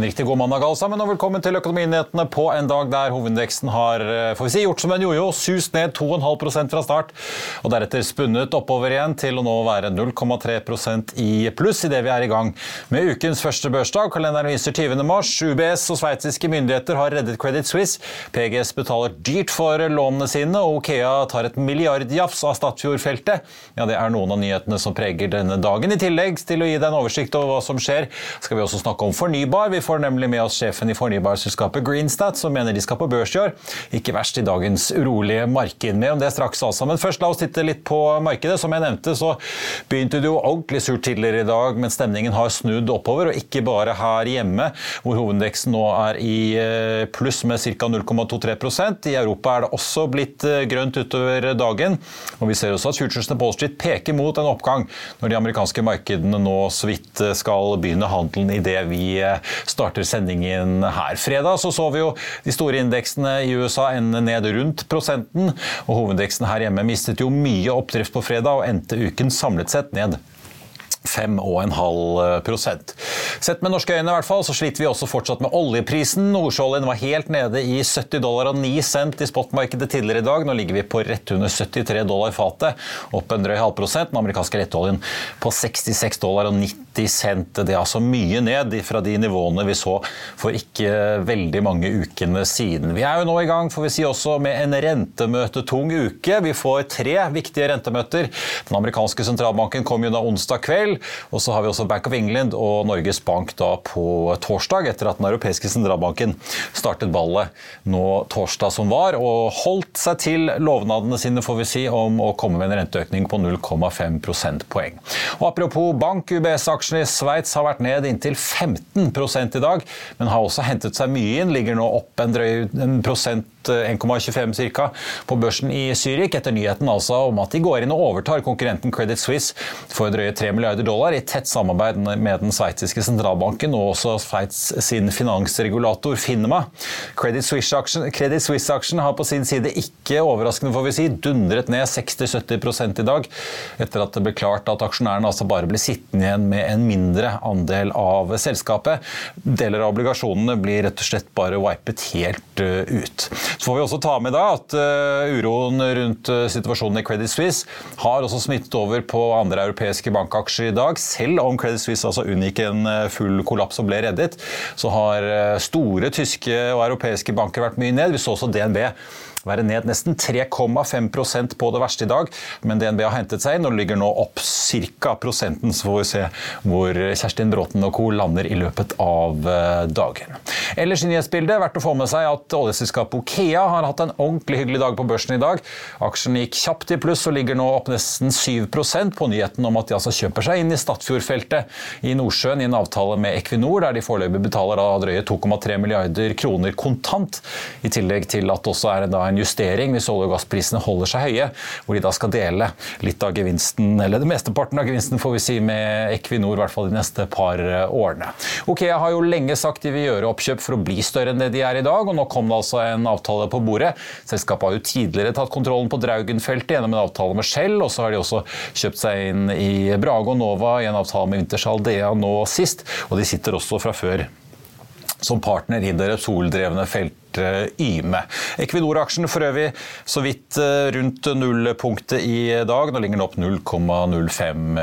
En riktig god mandag alle sammen, og velkommen til Økonominyhetene på en dag der hovedindeksen har eh, får vi si, gjort som en jojo, sust ned 2,5% fra start, og deretter spunnet oppover igjen til å nå være 0,3% i pluss idet vi er i gang med ukens første børsdag. Kalenderen viser 20. mars. UBS og sveitsiske myndigheter har reddet Credit Suisse. PGS betaler dyrt for lånene sine, og Okea tar et milliardjafs av Statfjord-feltet. Ja, det er noen av nyhetene som preger denne dagen. I tillegg til å gi deg en oversikt over hva som skjer, skal vi også snakke om fornybar. Vi vi får nemlig med oss sjefen i fornybarselskapet Greenstat, som mener de skal på børs i år. Ikke verst i dagens urolige marked. Med om det straks, altså. Men først la oss titte litt på markedet. Som jeg nevnte, så begynte det jo ordentlig surt tidligere i dag, men stemningen har snudd oppover. Og ikke bare her hjemme, hvor hovedindeksen nå er i eh, pluss med ca. 0,23% I Europa er det også blitt eh, grønt utover dagen. Og vi ser også at futuresene på Wall Street peker mot en oppgang når de amerikanske markedene nå så vidt eh, skal begynne handelen i det vi starter sendingen her. Fredag så, så vi jo de store indeksene i USA ende ned rundt prosenten, og hovedindeksen her hjemme mistet jo mye oppdrift på fredag og endte uken samlet sett ned 5,5% Sett med norske øyne i hvert fall, så sliter vi også fortsatt med oljeprisen. Nordsjøoljen var helt nede i 70 dollar og 9 cent i spotmarkedet tidligere i dag. Nå ligger vi på rett under 73 dollar fatet, opp en drøy halvprosent. Den amerikanske lettoljen på 66 dollar og 90 cent. Det er altså mye ned fra de nivåene vi så for ikke veldig mange ukene siden. Vi er jo nå i gang får vi si også med en rentemøtetung uke. Vi får tre viktige rentemøter. Den amerikanske sentralbanken kom jo da onsdag kveld. Og så har vi også Bank of England og Norges Bank da på torsdag, etter at den europeiske sentralbanken startet ballet nå torsdag som var, og holdt seg til lovnadene sine får vi si, om å komme med en renteøkning på 0,5 prosentpoeng. Og Apropos bank, UBS-aksjene i Sveits har vært ned inntil 15 i dag, men har også hentet seg mye inn. Ligger nå opp en drøy en prosent 1,25 ca. på børsen i Zürich, etter nyheten altså om at de går inn og overtar konkurrenten Credit Suisse for drøye 3 milliarder dollar i tett samarbeid med den sveitsiske sentralbanken og også Sveits sin finansregulator Finma. Credit Suisse-aksjen har på sin side ikke overraskende får vi si, dundret ned 60-70 i dag, etter at det ble klart at aksjonærene altså bare ble sittende igjen med en mindre andel av selskapet. Deler av obligasjonene blir rett og slett bare wipet helt eh, ut. Så får vi også ta med da at eh, uroen rundt eh, situasjonen i Credit Suisse har også smittet over på andre europeiske bankaksjer i dag. Selv om Credit Suisse altså unngikk en eh, full kollaps og ble reddet, så har store tyske og europeiske banker vært mye ned. Vi så også DNB være ned nesten 3,5% på det verste i dag. Men DNB har hentet seg inn og ligger nå opp ca. prosenten. Så får vi se hvor Kjerstin Bråten og co. lander i løpet av eh, dagen. Ellers i nyhetsbildet verdt å få med seg at oljeselskapet Okea har hatt en ordentlig hyggelig dag på børsen i dag. Aksjen gikk kjapt i pluss og ligger nå opp nesten 7% på nyheten om at de altså kjøper seg inn i Statfjordfeltet i Nordsjøen i en avtale med Equinor, der de foreløpig betaler drøye 2,3 milliarder kroner kontant, i tillegg til at det også er da en justering hvis olje- og gassprisene holder seg høye, hvor de da skal dele litt av gevinsten, eller det mesteparten av gevinsten får vi si, med Equinor, i hvert fall de neste par årene. Okea har jo lenge sagt de vil gjøre oppkjøp for å bli større enn det de er i dag, og nå kom det altså en avtale på bordet. Selskapet har jo tidligere tatt kontrollen på Draugenfeltet gjennom en avtale med Shell, og så har de også kjøpt seg inn i Brage og Nova i en avtale med Wintershall Dea nå sist, og de sitter også fra før som partner i det soldrevne feltet Yme. Equinor-aksjen for øvrig så vidt rundt nullpunktet i dag. Nå ligger den opp 0,05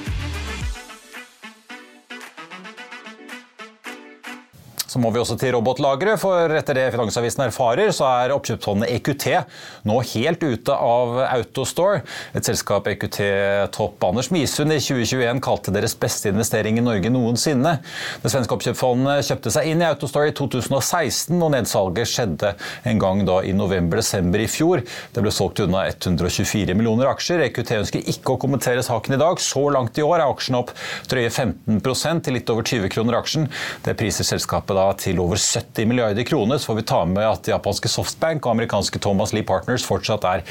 Så må vi også til robotlageret, for etter det Finansavisen erfarer, så er oppkjøpsfondet EQT nå helt ute av Autostore. Et selskap EQT-topp Anders Misund i 2021 kalte deres beste investering i Norge noensinne. Det svenske oppkjøpsfondet kjøpte seg inn i Autostore i 2016, og nedsalget skjedde en gang da i november-desember i fjor. Det ble solgt unna 124 millioner aksjer. EQT ønsker ikke å kommentere saken i dag. Så langt i år er aksjen opp drøye 15% til litt over 20 kroner aksjen. Det priser selskapet da da til over 70 milliarder kroner. Så får vi ta med at japanske Softbank og amerikanske Thomas Lee Partners fortsatt er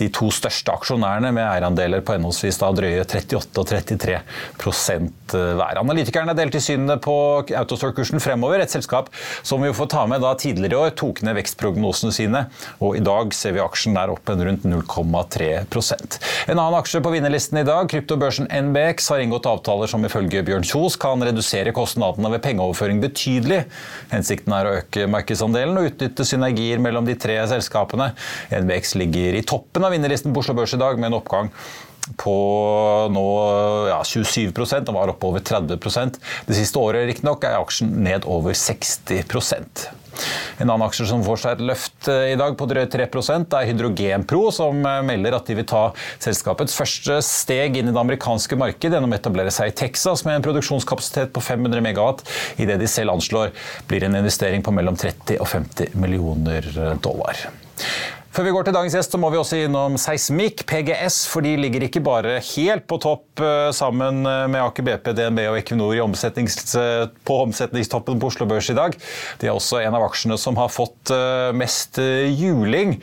de to største aksjonærene med eierandeler på henholdsvis da drøye 38 og 33% hver. Analytikerne delte synene på Autostore-kursen fremover. Et selskap som vi får ta med da tidligere i år tok ned vekstprognosene sine, og i dag ser vi aksjen der opp rundt 0,3% En annen aksje på vinnerlisten i dag, kryptobørsen NBX, har inngått avtaler som ifølge Bjørn Kjos kan redusere kostnadene ved pengeoverføring betydelig. Hensikten er å øke markedsandelen og utnytte synergier mellom de tre selskapene. NBX ligger i toppen av vinnerlisten på Oslo Børs i dag med en oppgang på nå ja, 27% og var oppe over 30% Det siste året riktignok er aksjen ned over 60% en annen aksje som får seg et løft eh, i dag på drøyt 3% er Hydrogenpro, som eh, melder at de vil ta selskapets første steg inn i det amerikanske markedet gjennom å etablere seg i Texas med en produksjonskapasitet på 500 megawatt i det de selv anslår blir en investering på mellom 30 og 50 millioner dollar. Før vi går til dagens gjest, så må vi også innom Seismikk, PGS, for de ligger ikke bare helt på topp eh, sammen eh, med Aker BP, DNB og Equinor omsetnings, eh, på omsetningstoppen på Oslo Børs i dag. De er også en av aksjene som har fått mest juling.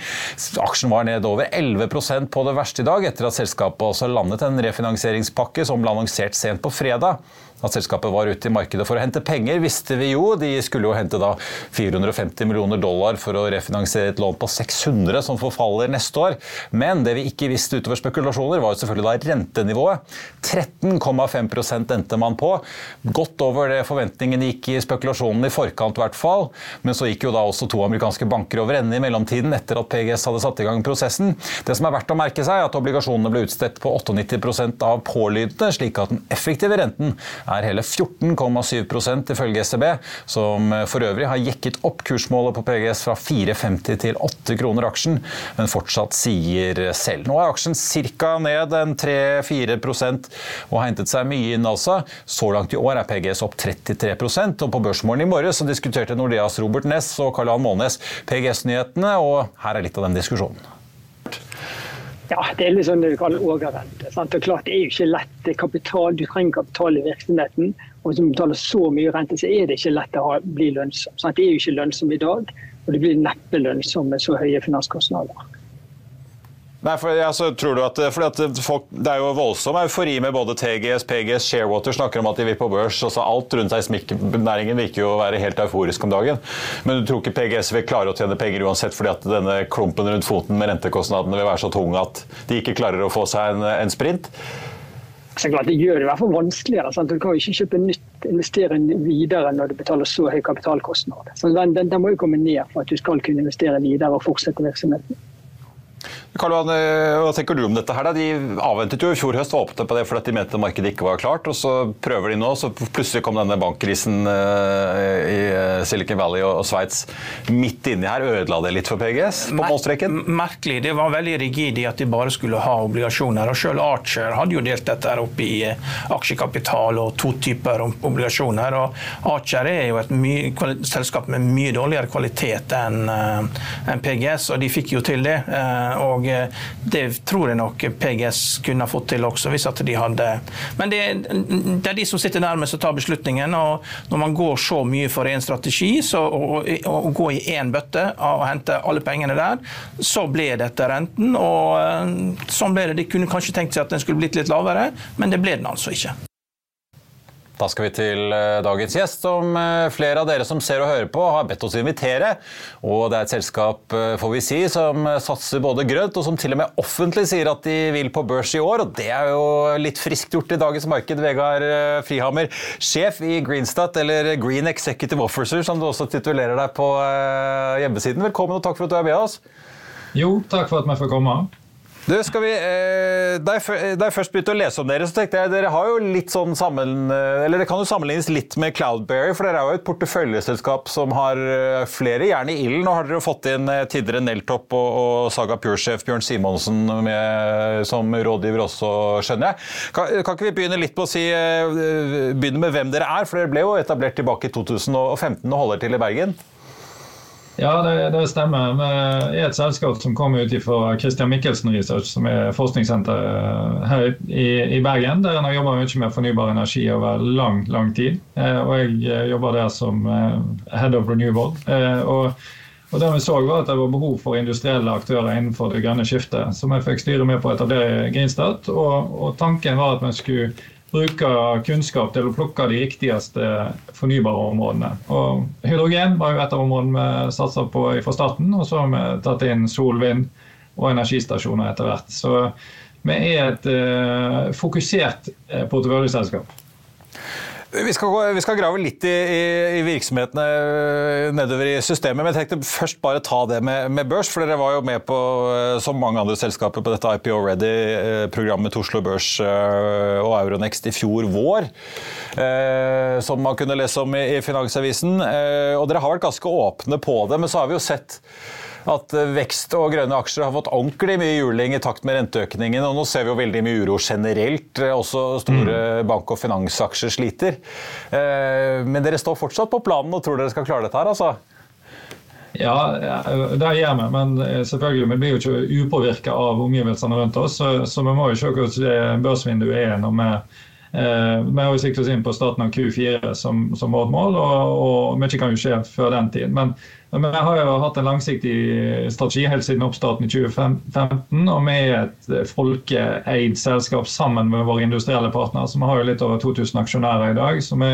Aksjen var ned over 11% på det verste i dag, etter at selskapet også landet en refinansieringspakke som ble annonsert sent på fredag. At selskapet var ute i markedet for å hente penger, visste vi jo. De skulle jo hente da 450 millioner dollar for å refinansiere et lån på 600 som forfaller neste år. Men det vi ikke visste utover spekulasjoner, var jo selvfølgelig da rentenivået. 13,5% endte man på. Godt over det forventningene gikk i spekulasjonene i forkant, i hvert fall. Men så gikk jo da også to amerikanske banker over ende i mellomtiden etter at PGS hadde satt i gang prosessen. Det som er verdt å merke seg, er at obligasjonene ble utstedt på 98% av pålydende, slik at den effektive renten er hele 14,7% ifølge SEB, som for øvrig har jekket opp kursmålet på PGS fra 4,50 til 8 kroner aksjen, men fortsatt sier selv. Nå er aksjen ca. ned en 3-4% og har hentet seg mye inn, altså. Så langt i år er PGS opp 33% og på børsmålen i morges diskuterte Nordeas Robert Ness og Karl Johan Målnes PGS-nyhetene, og her er litt av den diskusjonen. Ja, det er litt sånn vi kaller overrente. Sant? Og klart, Det er jo ikke lett. Kapital, du trenger kapital i virksomheten. og Hvis du betaler så mye rente, så er det ikke lett å bli lønnsom. Sant? Det er jo ikke lønnsom i dag, og det blir neppe lønnsom med så høye finanskostnader. Nei, for, altså, tror du at, at folk, Det er jo voldsom eufori med både TGS, PGS, Sharewater snakker om at de vil på børs. Altså, alt rundt seismikknæringen virker jo å være helt euforisk om dagen. Men du tror ikke PGS vil klare å tjene penger uansett, fordi at denne klumpen rundt foten med rentekostnadene vil være så tung at de ikke klarer å få seg en, en sprint? Så klart, Det gjør det i hvert fall vanskeligere. Sant? Du kan jo ikke kjøpe nytt, investere videre når du betaler så høy kapitalkostnad. Så den, den, den må jo komme ned for at du skal kunne investere videre og fortsette virksomheten. Karl Johan, eh, hva tenker du om dette? her? De avventet jo i fjor høst og åpnet på det fordi de mente markedet ikke var klart. og Så prøver de nå, så plutselig kom denne bankkrisen eh, i eh, Silicon Valley og Sveits midt inni her. Ødela det litt for PGS på målstreken? Merkelig. Det var veldig rigid i at de bare skulle ha obligasjoner. og Selv Archer hadde jo delt dette opp i aksjekapital og to typer obligasjoner. og Archer er jo et selskap med mye dårligere kvalitet enn PGS, og de fikk jo til det. og det tror jeg nok PGS kunne fått til også, hvis at de hadde Men det, det er de som sitter nærmest og tar beslutningen. og Når man går så mye for én strategi, så å, gå i én bøtte og hente alle pengene der, så ble dette renten. og Sånn ble det. De kunne kanskje tenkt seg at den skulle blitt litt lavere, men det ble den altså ikke. Da skal vi til eh, dagens gjest, som eh, flere av dere som ser og hører på, har bedt oss invitere. Og det er et selskap, eh, får vi si, som satser både grønt, og som til og med offentlig sier at de vil på børs i år. Og det er jo litt friskt gjort i dagens marked. Vegard Frihammer, sjef i Greenstat, eller Green Executive Officer, som du også titulerer deg på hjemmesiden. Velkommen og takk for at du er med oss. Jo, takk for at vi får komme. Du, skal vi, eh, da, jeg, først begynte å lese om dere, så tenkte jeg dere har jo litt sånn sammen, eh, eller det kan jo sammenlignes litt med Cloudberry, for dere er jo et porteføljeselskap som har eh, flere jern i ilden. Nå har dere jo fått inn tidligere Neltop og, og Saga Pure-sjef Bjørn Simonsen med, som rådgiver også, skjønner jeg. Kan, kan, ikke vi begynne litt på å si, begynne med hvem dere er? For dere ble jo etablert tilbake i 2015 og holder til i Bergen. Ja, det, det, stemmer. Vi er et selskap som kommer ut fra Christian Michelsen Research, som er forskningssenter eh, her i, i Bergen. Der en har jobba mye med fornybar energi over lang lang tid. Eh, og jeg eh, jobber der som head of renewable. Og, og det vi så var at det var behov for industrielle aktører innenfor det grønne skiftet. Så vi fikk styre med på å etablere Grinstad. Og, og tanken var at vi skulle bruker kunnskap til å plukke de riktigste fornybare områdene. Og hydrogen var jo et av områdene vi satsa på fra starten. Og så har vi tatt inn sol, vind og energistasjoner etter hvert. Så vi er et uh, fokusert uh, porteføljeselskap. Vi skal, vi skal, grave litt i, i, i, virksomhetene eh, nedover i systemet, men jeg tenkte først bare ta det med, med, børs. For dere var jo med på, eh, som mange andre selskaper, på dette IPO Ready-programmet til Oslo Børs og Euronext i fjor vår. Som man kunne lese om i, i Finansavisen. Og dere har vært ganske åpne på det, men så har vi jo sett at eh, vekst og grønne aksjer har fått ordentlig mye juling i takt med renteøkningen. og Nå ser vi jo veldig mye uro generelt. Eh, også store mm. bank- og finansaksjer sliter. Eh, men dere står fortsatt på planen og tror dere skal klare dette her, altså? Ja, det gjør vi. Men selvfølgelig, vi blir jo ikke upåvirka av omgivelsene rundt oss. Så, så vi må jo se hvordan børsvinduet er når vi Eh, vi har jo siktet oss inn på starten av Q4 som, som vårt mål, og, og mye kan jo skje før den tid. Men, men, vi har jo hatt en langsiktig strategi helt siden oppstarten i 2015. Og vi er et folkeeid selskap sammen med våre industrielle partnere. Så vi har jo litt over 2000 aksjonærer i dag. så vi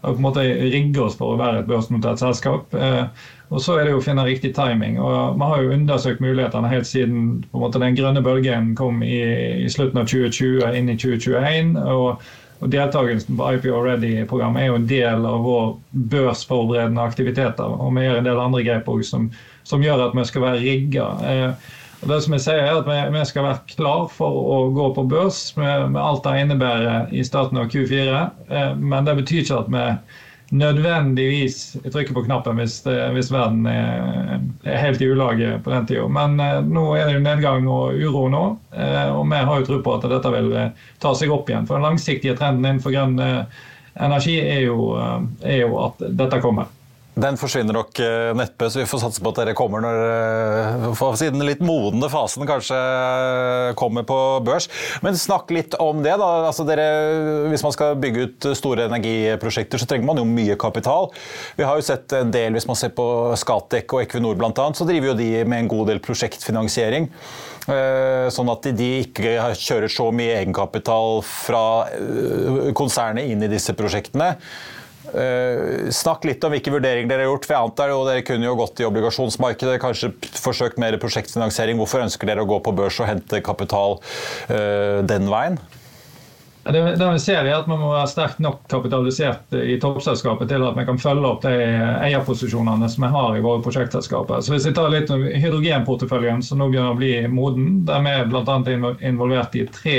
har på en måte rigget oss for å være et børsnotert selskap. Eh, og så er det jo å finne riktig timing. og Vi har jo undersøkt mulighetene helt siden måte den grønne bølgen kom i, i slutten av 2020 inn i 2021. og og Deltakelsen på IPO Ready-programmet er jo en del av vår børsforberedende aktiviteter. Og vi gjør en del andre grep som, som, gjør at vi skal være rigga. Eh, og det som jeg sier er at vi, vi, skal være klar for å gå på børs med, med alt det innebærer i starten av Q4. Eh, men det betyr ikke at vi nødvendigvis trykke på knappen hvis, hvis verden er, er, helt i ulage på den tida. Men eh, nå er det jo nedgang og uro nå, eh, og vi har jo tro på at dette vil eh, ta seg opp igjen. For den langsiktige trenden innenfor grønn eh, energi er jo, eh, er jo at dette kommer. Den forsvinner nok eh, neppe, så vi får satse på at dere kommer når eh, siden den litt modne fasen kanskje eh, kommer på børs. Men snakk litt om det. da. Altså dere, hvis man skal bygge ut store energiprosjekter, så trenger man jo mye kapital. Vi har jo sett en del, hvis man ser på Scatec og Equinor bl.a., så driver jo de med en god del prosjektfinansiering. Sånn at de ikke kjører så mye egenkapital fra konsernet inn i disse prosjektene. Uh, snakk litt om hvilke vurderinger dere har gjort. for jeg antar jo Dere kunne jo gått i obligasjonsmarkedet, kanskje forsøkt mer prosjektfinansiering. Hvorfor ønsker dere å gå på børs og hente kapital uh, den veien? Det, det vi ser er at Man må være sterkt nok kapitalisert i toppselskapet til at vi kan følge opp de eierposisjonene som vi har i våre prosjektselskaper. Så Hvis vi tar litt om hydrogenporteføljen, som nå begynner å bli moden, der vi er bl.a. involvert i tre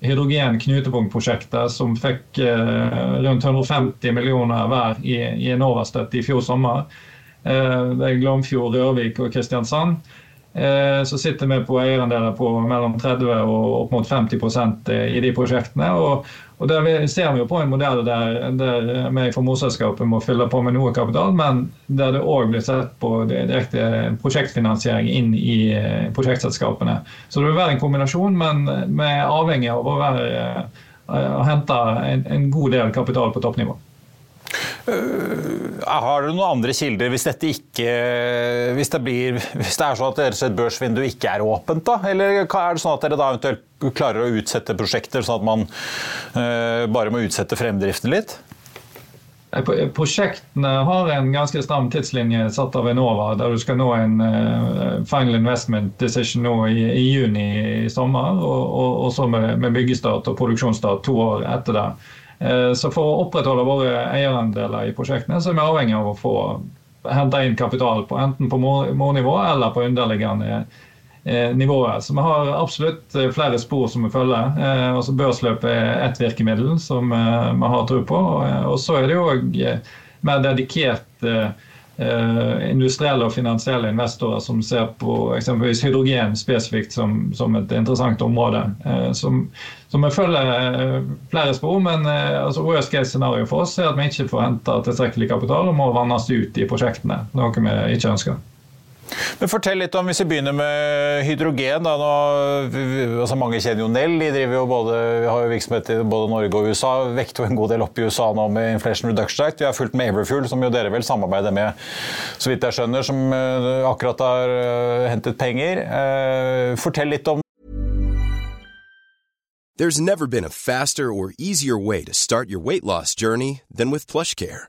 hydrogen-knutepunktprosjektet som fikk eh, rundt 150 millioner hver i, i Enova-støtte i fjor sommer. Eh, det er Glomfjord, Rørvik og Kristiansand. Eh, så sitter vi på eierandeler på mellom 30 og opp mot 50% i de prosjektene. Og der ser vi jo på en modell der, der vi fra morselskapet må fylle på med noe kapital, men der det òg blir sett på direkte prosjektfinansiering inn i eh, prosjektselskapene. Så det vil være en kombinasjon, men vi er avhengig av å, være, å hente en, en god del kapital på toppnivå. Uh, har dere noen andre kilder hvis dette ikke Hvis det, blir, hvis det er sånn at deres børsvindu ikke er åpent, da? Eller er det sånn at dere da eventuelt klarer å utsette prosjekter, sånn at man uh, bare må utsette fremdriften litt? Prosjektene har en ganske stram tidslinje satt av Enova, der du skal nå en final investment decision nå i, i juni i sommer, og, og, og så med, med byggestart og produksjonsstart to år etter det. Eh, så for å opprettholde våre eierandeler i prosjektene, så er vi avhengig av å få hente inn kapital på enten på mornivå eller på underliggende eh, nivåer. Så vi har absolutt eh, flere spor som vi følger. Altså børsløp er ett virkemiddel som vi har tro på. Og så er det òg mer dedikert industrielle og finansielle investorer som ser på eksempelvis hydrogen spesifikt som, som et interessant område. som som vi følger eh, flere spor, men eh, altså, worst case scenario for oss er at vi ikke får henta tilstrekkelig kapital og må vannes ut i prosjektene. Noe vi ikke ønsker. Men Fortell litt om, hvis vi begynner med hydrogen. Da, nå, altså mange kjenner jo Nell. De jo både, vi har jo virksomhet i både Norge og USA. Vekter jo en god del opp i USA nå med Inflation Reduction Act. Vi har fulgt med Everfuel, som jo dere vel samarbeider med, så vidt jeg skjønner, som eh, akkurat har hentet penger. Fortell litt om There's never been a faster or easier way to start your weight loss journey than with PlushCare.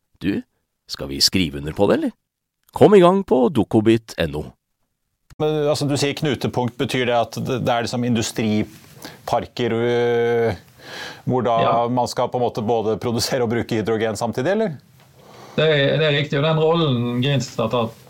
du, skal vi skrive under på det, eller? Kom i gang på dokobit.no. Altså, du sier knutepunkt, betyr det at det er liksom industriparker øh, hvor da ja. man skal på en måte både produsere og bruke hydrogen samtidig, eller? Det er, det er riktig. og Den rollen Grinstad har hatt,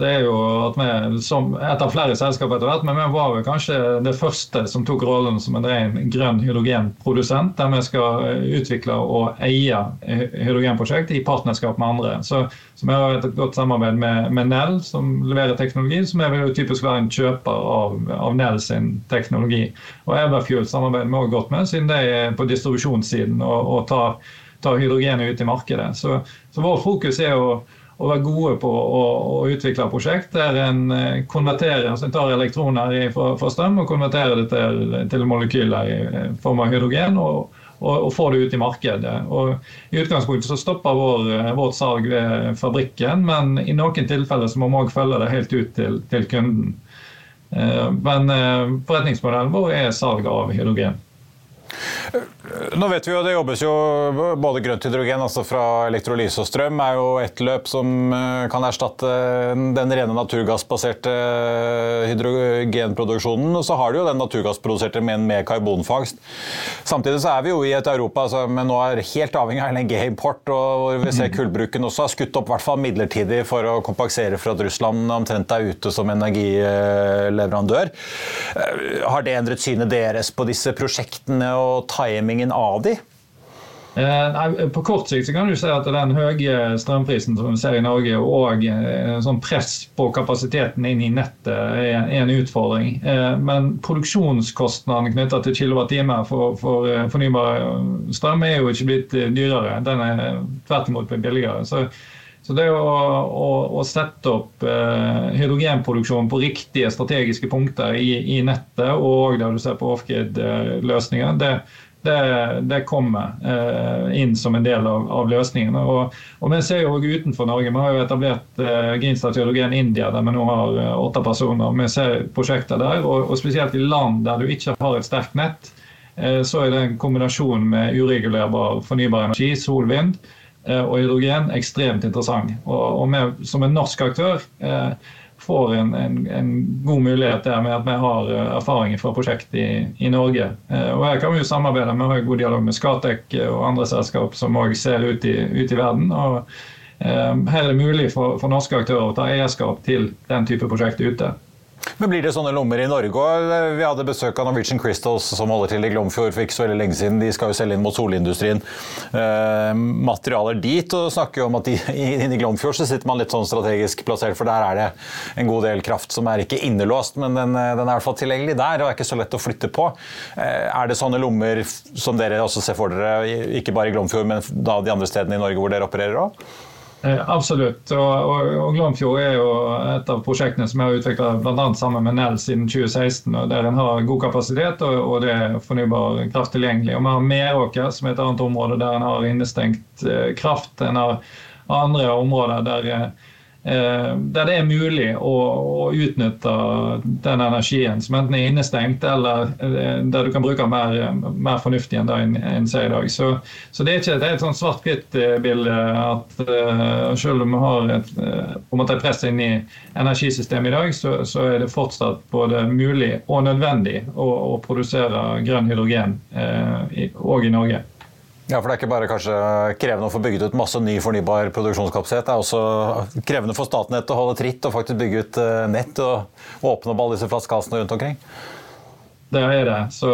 det er jo at vi, som et av flere selskaper etter hvert, men vi var vel kanskje det første som tok rollen som en ren grønn hydrogenprodusent, der vi skal eh, utvikle og eie hydrogenprosjekt i partnerskap med andre. Så, så vi har et godt samarbeid med, med Nell, som leverer teknologi, som er jo typisk være en kjøper av, av Nell sin teknologi. Og Everfuel samarbeider vi også godt med, siden det er på distribusjonssiden og, og tar, tar hydrogenet ut i markedet. Så, så vår fokus er å å være gode på å, å utvikle prosjekt der en eh, konverterer, altså en tar elektroner fra, fra, strøm og konverterer det til, til molekyler i eh, form av hydrogen. og, og, og får det ut i markedet. Og I utgangspunktet så stopper vår, eh, vårt salg ved fabrikken, men i noen tilfeller så må vi òg følge det helt ut til, til kunden. Men forretningsmodellen vår er salg av hydrogen. Nå vet vi jo Det jobbes jo både grønt hydrogen altså fra elektrolyse og strøm er jo et løp som eh, kan erstatte den rene naturgassbaserte eh, hydrogenproduksjonen. Og så har du jo den naturgassproduserte, men med karbonfangst. Samtidig så er vi jo i et Europa som nå er helt avhengig av LNG-import, og hvor vi ser mm. kullbruken også har skutt opp hvert fall midlertidig for å kompensere for at Russland omtrent er ute som energileverandør. Eh, har det endret synet deres på disse prosjektene og timingen av de? Nei, på kort sikt kan du si at den høye strømprisen som vi ser i Norge, og eh, sånn press på kapasiteten inn i nettet, er en utfordring. Eh, men produksjonskostnaden knyttet til kilowattime for, for fornybar strøm er jo ikke blitt dyrere. Den er tvert imot blitt billigere. Så, så det å, å, å sette opp eh, hydrogenproduksjon på riktige strategiske punkter i, i nettet, og der du ser på off-grid-løsninger, det, det, det kommer eh, inn som en del av, av løsningen. Og, og, Vi ser jo utenfor Norge. Vi har jo etablert eh, Greenstad Hydrogen India, der vi nå har eh, åtte personer. Vi ser prosjekter der, og, og, spesielt i land der du ikke har et sterkt nett, eh, så er det en kombinasjon med uregulerbar fornybar energi, sol, vind eh, og hydrogen ekstremt interessant. Og, vi som en norsk aktør eh, får en, en, en, god mulighet der med at vi har eh, erfaringer fra prosjekt i, i Norge. Eh, og Her kan vi jo samarbeide. Vi har god dialog med Skatek og andre selskap som òg ser ut i, ut i verden. og eh, Her er det mulig for, for norske aktører å ta eierskap til den type prosjekt ute. Men Blir det sånne lommer i Norge òg? Vi hadde besøk av Norwegian Crystals som holder til i Glomfjord for ikke så veldig lenge siden. De skal jo selge inn mot solindustrien eh, materialer dit. Og snakker jo om at inne i Glomfjord så sitter man litt sånn strategisk plassert, for der er det en god del kraft som er ikke innelåst, men den, eh, den er i hvert fall tilgjengelig der og er ikke så lett å flytte på. Eh, er det sånne lommer som dere også ser for dere, ikke bare i Glomfjord, men da de andre stedene i Norge hvor dere opererer òg? Eh, absolutt. Og, og, Glomfjord er jo et av prosjektene som jeg har utvikla bl.a. sammen med Nell siden 2016. og Der en har god kapasitet og, og det er fornybar kraft tilgjengelig. Og Vi har Meråker, som er et annet område der en har innestengt eh, kraft. En har andre områder der Eh, der det er mulig å, å, utnytte den energien som enten er innestengt eller eh, der du kan bruke mer, mer fornuftig enn det en ser i dag. Så, så, det er ikke et sånn svart-hvitt-bilde at uh, selv om vi har et, en et press inn i energisystemet i dag, så, så, er det fortsatt både mulig og nødvendig å, å produsere grønn hydrogen òg uh, i, i Norge. Ja, for Det er ikke bare kanskje krevende å få bygget ut masse ny fornybar produksjonskapasitet. Det er også krevende for Statnett å holde tritt og faktisk bygge ut eh, nett og åpne opp alle disse flaskehalsene rundt omkring. Det er det. Så,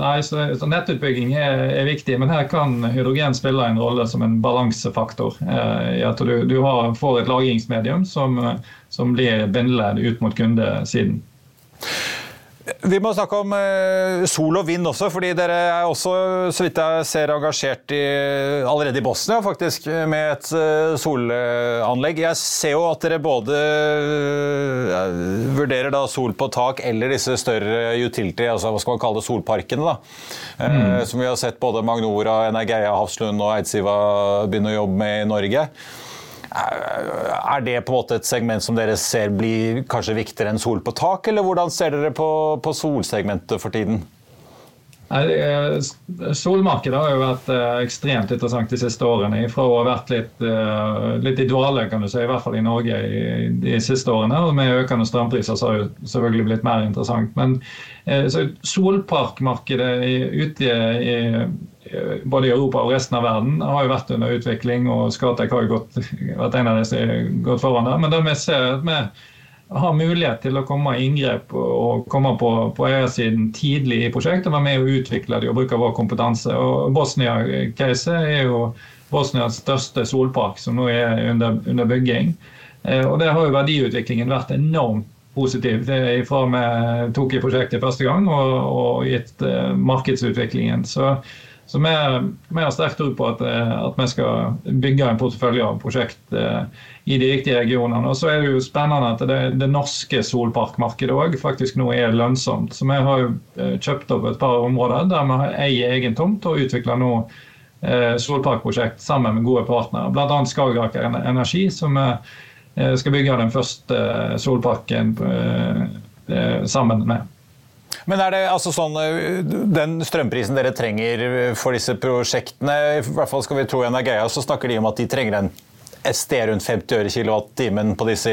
nei, så, Nettutbygging er, er, viktig, men her kan hydrogen spille en rolle som en balansefaktor. Eh, du, du har, får et lagringsmedium som, som blir bindeledd ut mot kundesiden. Vi må snakke om eh, sol og vind også, fordi dere er også, så vidt jeg ser, engasjert i, allerede i Bosnia faktisk, med et eh, solanlegg. Jeg ser jo at dere både eh, vurderer da sol på tak eller disse større utility, altså hva skal man kalle det, solparkene. da, mm. Som vi har sett både Magnora, Energeia, Hafslund og Eidsiva begynne å jobbe med i Norge. Er det på en måte et segment som dere ser blir kanskje viktigere enn sol på tak, eller hvordan ser dere på, på solsegmentet for tiden? Solmarkedet har jo vært eh, ekstremt interessant de siste årene. Fra å ha vært litt, eh, litt i dvale, kan du si, i hvert fall i Norge de siste årene. Og med økende strømpriser så har det selvfølgelig blitt mer interessant. Men eh, solparkmarkedet ute i, både i Europa og resten av verden har jo vært under utvikling, og Skatek har jo gått, vært en av de som har gått foran der. Men det vi ser at vi har mulighet til å komme i inngrep og komme på, på eiersiden tidlig i prosjektet, være med å utvikle det og bruke vår kompetanse. Og Bosnia-caset er jo Bosnias største solpark, som nå er under, under bygging. Eh, og Der har jo verdiutviklingen vært enormt positiv. Det er ifra vi tok i prosjektet første gang og, og gitt eh, markedsutviklingen. Så så vi, vi har sterk tro på at, eh, at, vi skal bygge en portefølje av prosjekt eh, i de riktige regionene. Og så er det jo spennende at det, det norske solparkmarkedet òg faktisk nå er lønnsomt. Så vi har jo eh, kjøpt opp et par områder der vi eier egen tomt og utvikler nå solparkprosjekt sammen med gode partnere. Bl.a. Skagerrak Energi, som skal bygge den første solparken sammen med. Men er det altså sånn, Den strømprisen dere trenger for disse prosjektene, i hvert fall skal vi tro Energeia, så snakker de om at de trenger en et sted rundt 50 øre kilowattimen på disse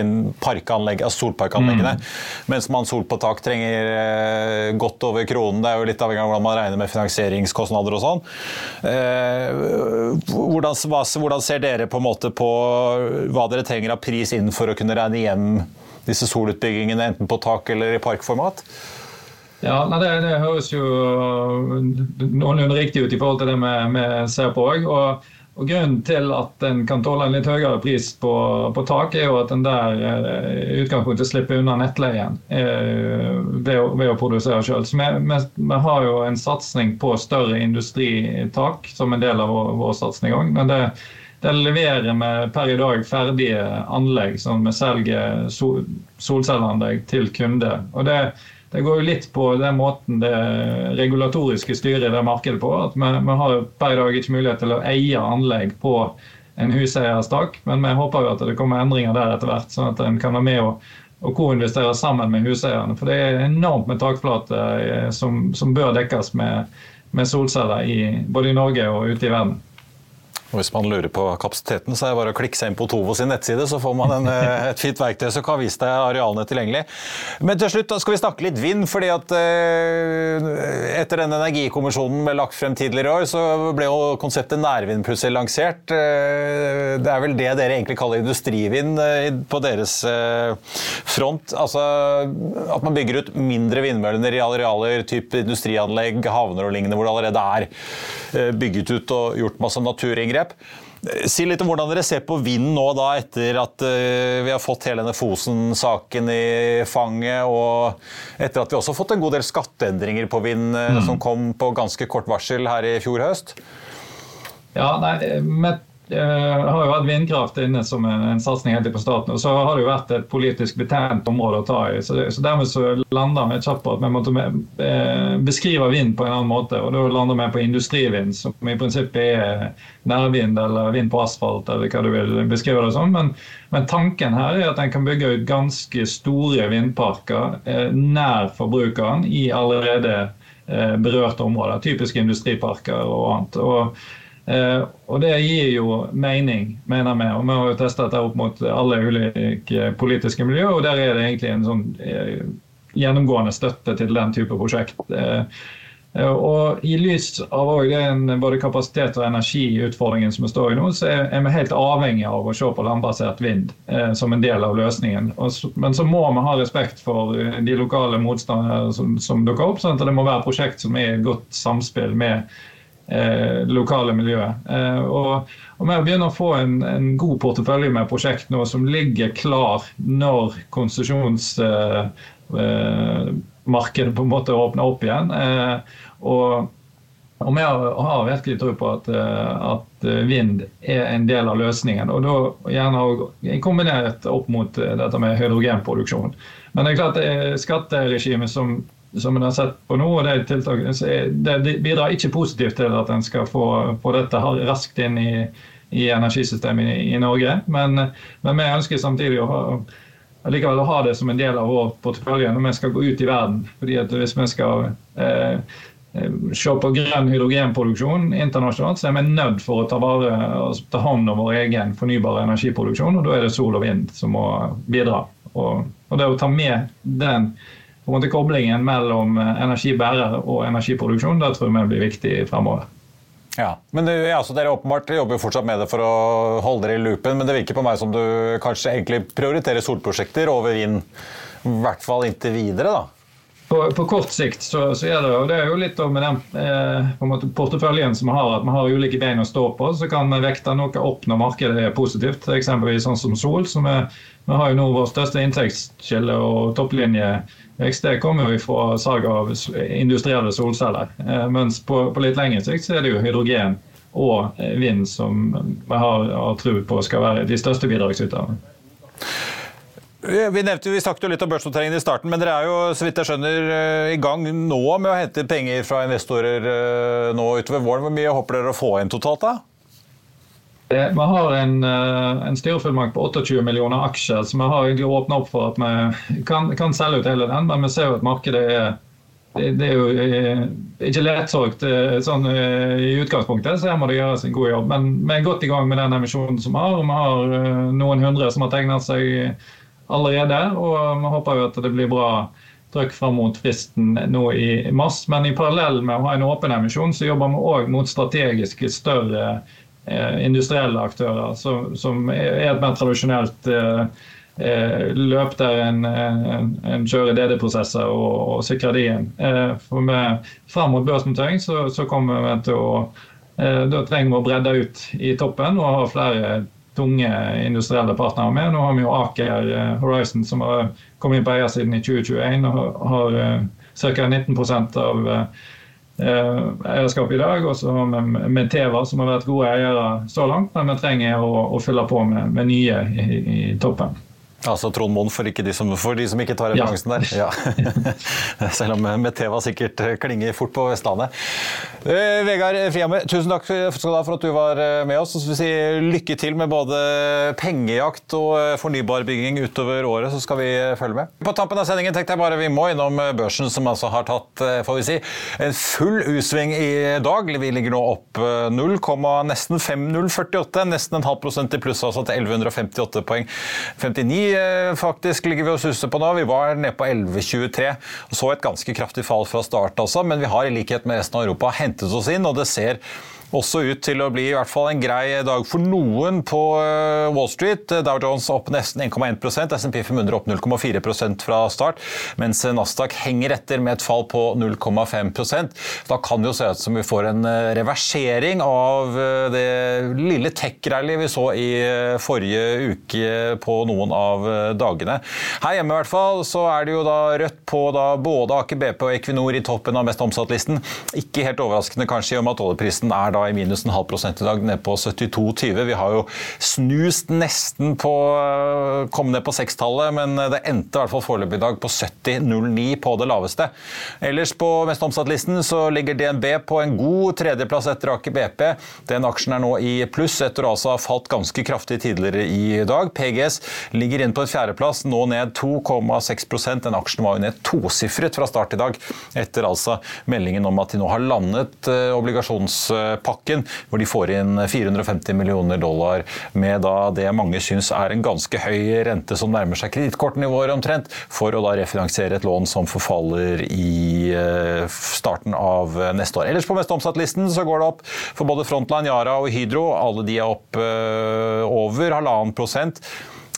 solparkanleggene. Mm. Mens man sol på tak trenger eh, godt over kronen. Det er jo litt avhengig av hvordan man regner med finansieringskostnader og sånn. Eh, hvordan, hvordan, ser dere på, en måte på hva dere trenger av pris inn for å kunne regne hjem disse solutbyggingene, enten på tak eller i parkformat? Ja, det, det, høres jo noenlunde riktig ut i forhold til det vi ser på òg. Og Grunnen til at en kan tåle en litt høyere pris på, på tak, er jo at en der i utgangspunktet slipper unna nettleien eh, ved, å, ved, å, produsere sjøl. Vi, vi, vi, har jo en satsing på større industritak som en del av vår, vår satsing òg. Men det, det leverer vi per i dag ferdige anlegg som vi selger sol, solcelleanlegg til kunder. Og det går jo litt på den måten det regulatoriske styrer det markedet på. at Vi, vi har per i dag ikke mulighet til å eie anlegg på en huseiers tak, men vi håper jo at det kommer endringer der etter hvert, sånn at en kan være med og, og koinvestere sammen med huseierne. For det er enormt med takflate eh, som, som bør dekkes med, med solceller i, både i Norge og ute i verden. Og hvis man lurer på kapasiteten, så er det bare å klikke seg inn på Tovo sin nettside, så får man en, eh, et fint verktøy som kan vise deg arealene tilgjengelig. Men til slutt da skal vi snakke litt vind. fordi at eh, Etter denne energikommisjonen ble lagt frem tidligere i år, så ble jo konseptet nærvind plutselig lansert. Eh, det er vel det dere egentlig kaller industrivind på deres front. Altså at man bygger ut mindre vindmøller i arealer, type industrianlegg, havner og lignende, hvor det allerede er bygget ut og gjort masse naturinngrep grep. Si litt om hvordan dere ser på vinden nå, da, etter at uh, vi har fått hele denne Fosen-saken i fanget, og etter at vi også har fått en god del skatteendringer på vind uh, mm. som kom på ganske kort varsel her i fjor høst? Ja, nei, med Eh, har jo vært vindkraft inne som en, en satsing helt på starten. Og så har det jo vært et politisk betent område å ta i. Så, så dermed så lander vi kjapt på at vi måtte eh, beskrive vind på en annen måte. Og da lander vi på industrivind, som i prinsippet er nærvind eller vind på asfalt, eller hva du vil beskrive det som. Men, men tanken her er at en kan bygge ut ganske store vindparker eh, nær forbrukeren i allerede eh, berørte områder. Typiske industriparker og annet. Og og det gir jo mening, mener vi. Og vi har jo testa dette opp mot alle ulike politiske miljø, og der er det egentlig en sånn eh, gjennomgående støtte til den type prosjekt. Eh, og I lys av den både kapasitet og energiutfordringen som vi står i nå, så er, vi helt avhengig av å se på landbasert vind eh, som en del av løsningen. Men så må vi ha respekt for de lokale motstanderne som, som dukker opp. sånn at Det må være prosjekt som er i godt samspill med eh, lokale miljøet. Eh, og, og vi begynner å få en, en, god portefølje med prosjekt nå som ligger klar når konsesjonsmarkedet eh, på en måte åpner opp igjen. Og og vi har virkelig tro på at, at, vind er en del av løsningen. Og da gjerne kombinert opp mot dette med hydrogenproduksjon. Men det er klart det skatteregimet som som en har sett på nå, og de tiltakene, det bidrar ikke positivt til at en skal få, få dette raskt inn i, i energisystemet i, i Norge. Men, men, vi ønsker samtidig å ha, likevel å ha det som en del av vår portefølje når vi skal gå ut i verden. fordi at Hvis vi skal eh, se på grønn hydrogenproduksjon internasjonalt, så er vi nødt for å ta, vare, ta hånd om vår egen fornybare energiproduksjon. og Da er det sol og vind som må bidra. Og, og det å ta med den måte koblingen mellom eh, energibærer og energiproduksjon det tror vi blir viktig fremover. Ja, men ja, Dere åpenbart jobber fortsatt med det for å holde dere i loopen, men det virker på meg som du kanskje egentlig prioriterer solprosjekter over vind, i hvert fall inntil videre? da? På, på, kort sikt så, så, er det og det er jo litt med den eh, på en porteføljen som vi har, at vi har ulike bein å stå på. Så kan vi vekte noe opp når markedet er positivt, eksempelvis sånn som sol. så vi, Vi har jo nå vår største inntektskilde og topplinje det kommer jo fra salg av industrielle solceller. Eh, mens på, på, litt lengre sikt så er det jo hydrogen og eh, vind som vi har, har tro på skal være de største bidragsyterne. Vi nevnte, vi snakket jo litt om børsnoteringen i starten, men dere er jo så vidt jeg skjønner, eh, i gang nå med å hente penger fra investorer nå utover våren. Hvor mye håper dere å få inn totalt? da? Vi har en, eh, en styrefullmakt på 28 millioner aksjer, så vi har egentlig åpna opp for at vi kan, kan, selge ut hele den. Men vi ser jo at markedet er det, er jo eh, ikke lettsolgt sånn, i utgangspunktet, så her må det gjøres en god jobb. Men vi er godt i gang med den emisjonen som vi har. og Vi har noen hundre som har tegnet seg allerede. Og vi håper jo at det blir bra trykk fram mot fristen nå i mars. Men i parallell med å ha en åpen emisjon, så jobber vi òg mot strategiske større industrielle aktører, som, som er et mer tradisjonelt Eh, løp der en, en, en kjører DD-prosesser og, og sikrer de inn. Eh, for med, Frem mot børsnotering så, så, kommer vi til å eh, Da trenger vi å bredde ut i toppen og ha flere tunge industrielle partnere med. Nå har vi jo Aker Horizon som har kommet inn på eiersiden i 2021 og har ca. 19% av eierskapet i dag. også med, med Teva, som har vært gode eiere så langt, men vi trenger å, å fylle på med, med nye i, i, toppen. Altså Trond Moen for, de som, for de som ikke tar referansen ja. der. Ja. Selv om Meteva sikkert klinger fort på Vestlandet. Uh, Vegard Frihammer, tusen takk for at du var eh, med oss. Så skal vi si lykke til med både pengejakt og eh, fornybarbygging utover året, så skal vi følge med. På tampen av sendingen tenkte jeg bare vi må innom børsen, som altså har tatt får vi si, en full U-sving i dag. Vi ligger nå opp 0, nesten 5048, nesten en halv prosent i pluss altså til 1158 poeng. 59 Eh, faktisk ligger vi og suser på nå. Vi var nede på 11,23 og så et ganske kraftig fall fra start, også, Men vi har i likhet med resten av Europa hentet oss inn, og det ser også ut til å bli i hvert fall en grei dag for noen på eh, Wall Street. Dow Jones opp nesten 1,1% SMP 500 opp 0,4% fra start, mens Nasdaq henger etter med et fall på 0,5% Da kan det jo se ut som vi får en eh, reversering av eh, det lille tech-rally vi så i forrige uke på noen av dagene. Her hjemme i hvert fall så er det jo da rødt på da både Aker BP og Equinor i toppen av mest omsatt-listen. Ikke helt overraskende kanskje om at oljeprisen er da i minus en halv prosent i dag, ned på 72,20. Vi har jo snust nesten på å komme ned på sekstallet, men det endte i hvert fall foreløpig i dag på 70,09 på det laveste. Ellers på mest omsatt-listen så ligger DNB på en god tredjeplass etter Aker BP. Den aksjen er nå i pluss etter å altså ha falt ganske kraftig tidligere i dag. PGS ligger inn på et fjerdeplass, nå ned 2,6% Den aksjen var jo ned tosifret fra start i dag, etter altså meldingen om at de nå har landet eh, pakken, hvor de får inn 450 millioner dollar med da det mange syns er en ganske høy rente som nærmer seg kredittkortnivåer omtrent, for å da refinansiere et lån som forfaller i eh, starten av neste år. Ellers på mest omsatt-listen så går det opp for både Frontline, Yara og Hydro. Alle de er opp eh, over halvannen prosent.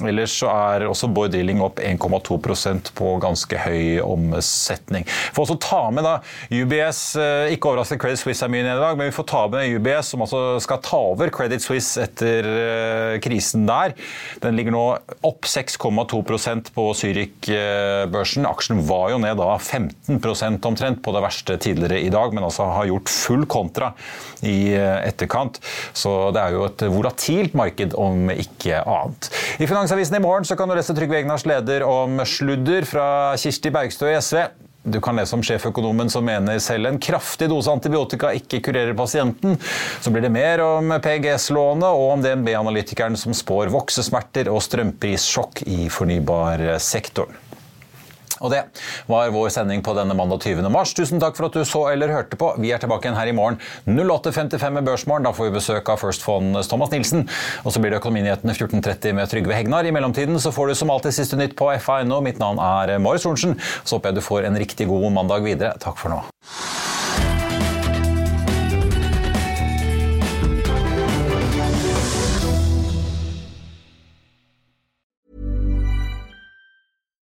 Ellers så er også Bård Drilling opp 1,2% på ganske høy omsetning. Får også ta med da UBS, eh, ikke overraskende Credit Suisse er mye ned i dag, men vi får ta med UBS, som altså skal ta over Credit Suisse etter eh, krisen der. Den ligger nå opp 6,2% på Zürich-børsen. Aksjen var jo ned da 15% omtrent på det verste tidligere i dag, men altså har gjort full kontra i eh, etterkant. Så det er jo et volatilt marked, om ikke annet. I Finansavisen i morgen kan du lese Trygve Egnars leder om sludder fra Kirsti Bergstø i SV. Du kan lese om sjeføkonomen som mener selv en kraftig dose antibiotika ikke kurerer pasienten. Så blir det mer om PGS-lånet og om DNB-analytikeren som spår voksesmerter og strømprissjokk i fornybarsektoren. Og det var vår sending på denne mandag 20. mars. Tusen takk for at du så eller hørte på. Vi er tilbake igjen her i morgen 08.55 med Børsmorgen. Da får vi besøk av First Fonds Thomas Nilsen. Og så blir det Økonominyhetene 14.30 med Trygve Hegnar. I mellomtiden så får du som alltid siste nytt på FA.no. Mitt navn er Marius Thorensen. Så håper jeg du får en riktig god mandag videre. Takk for nå.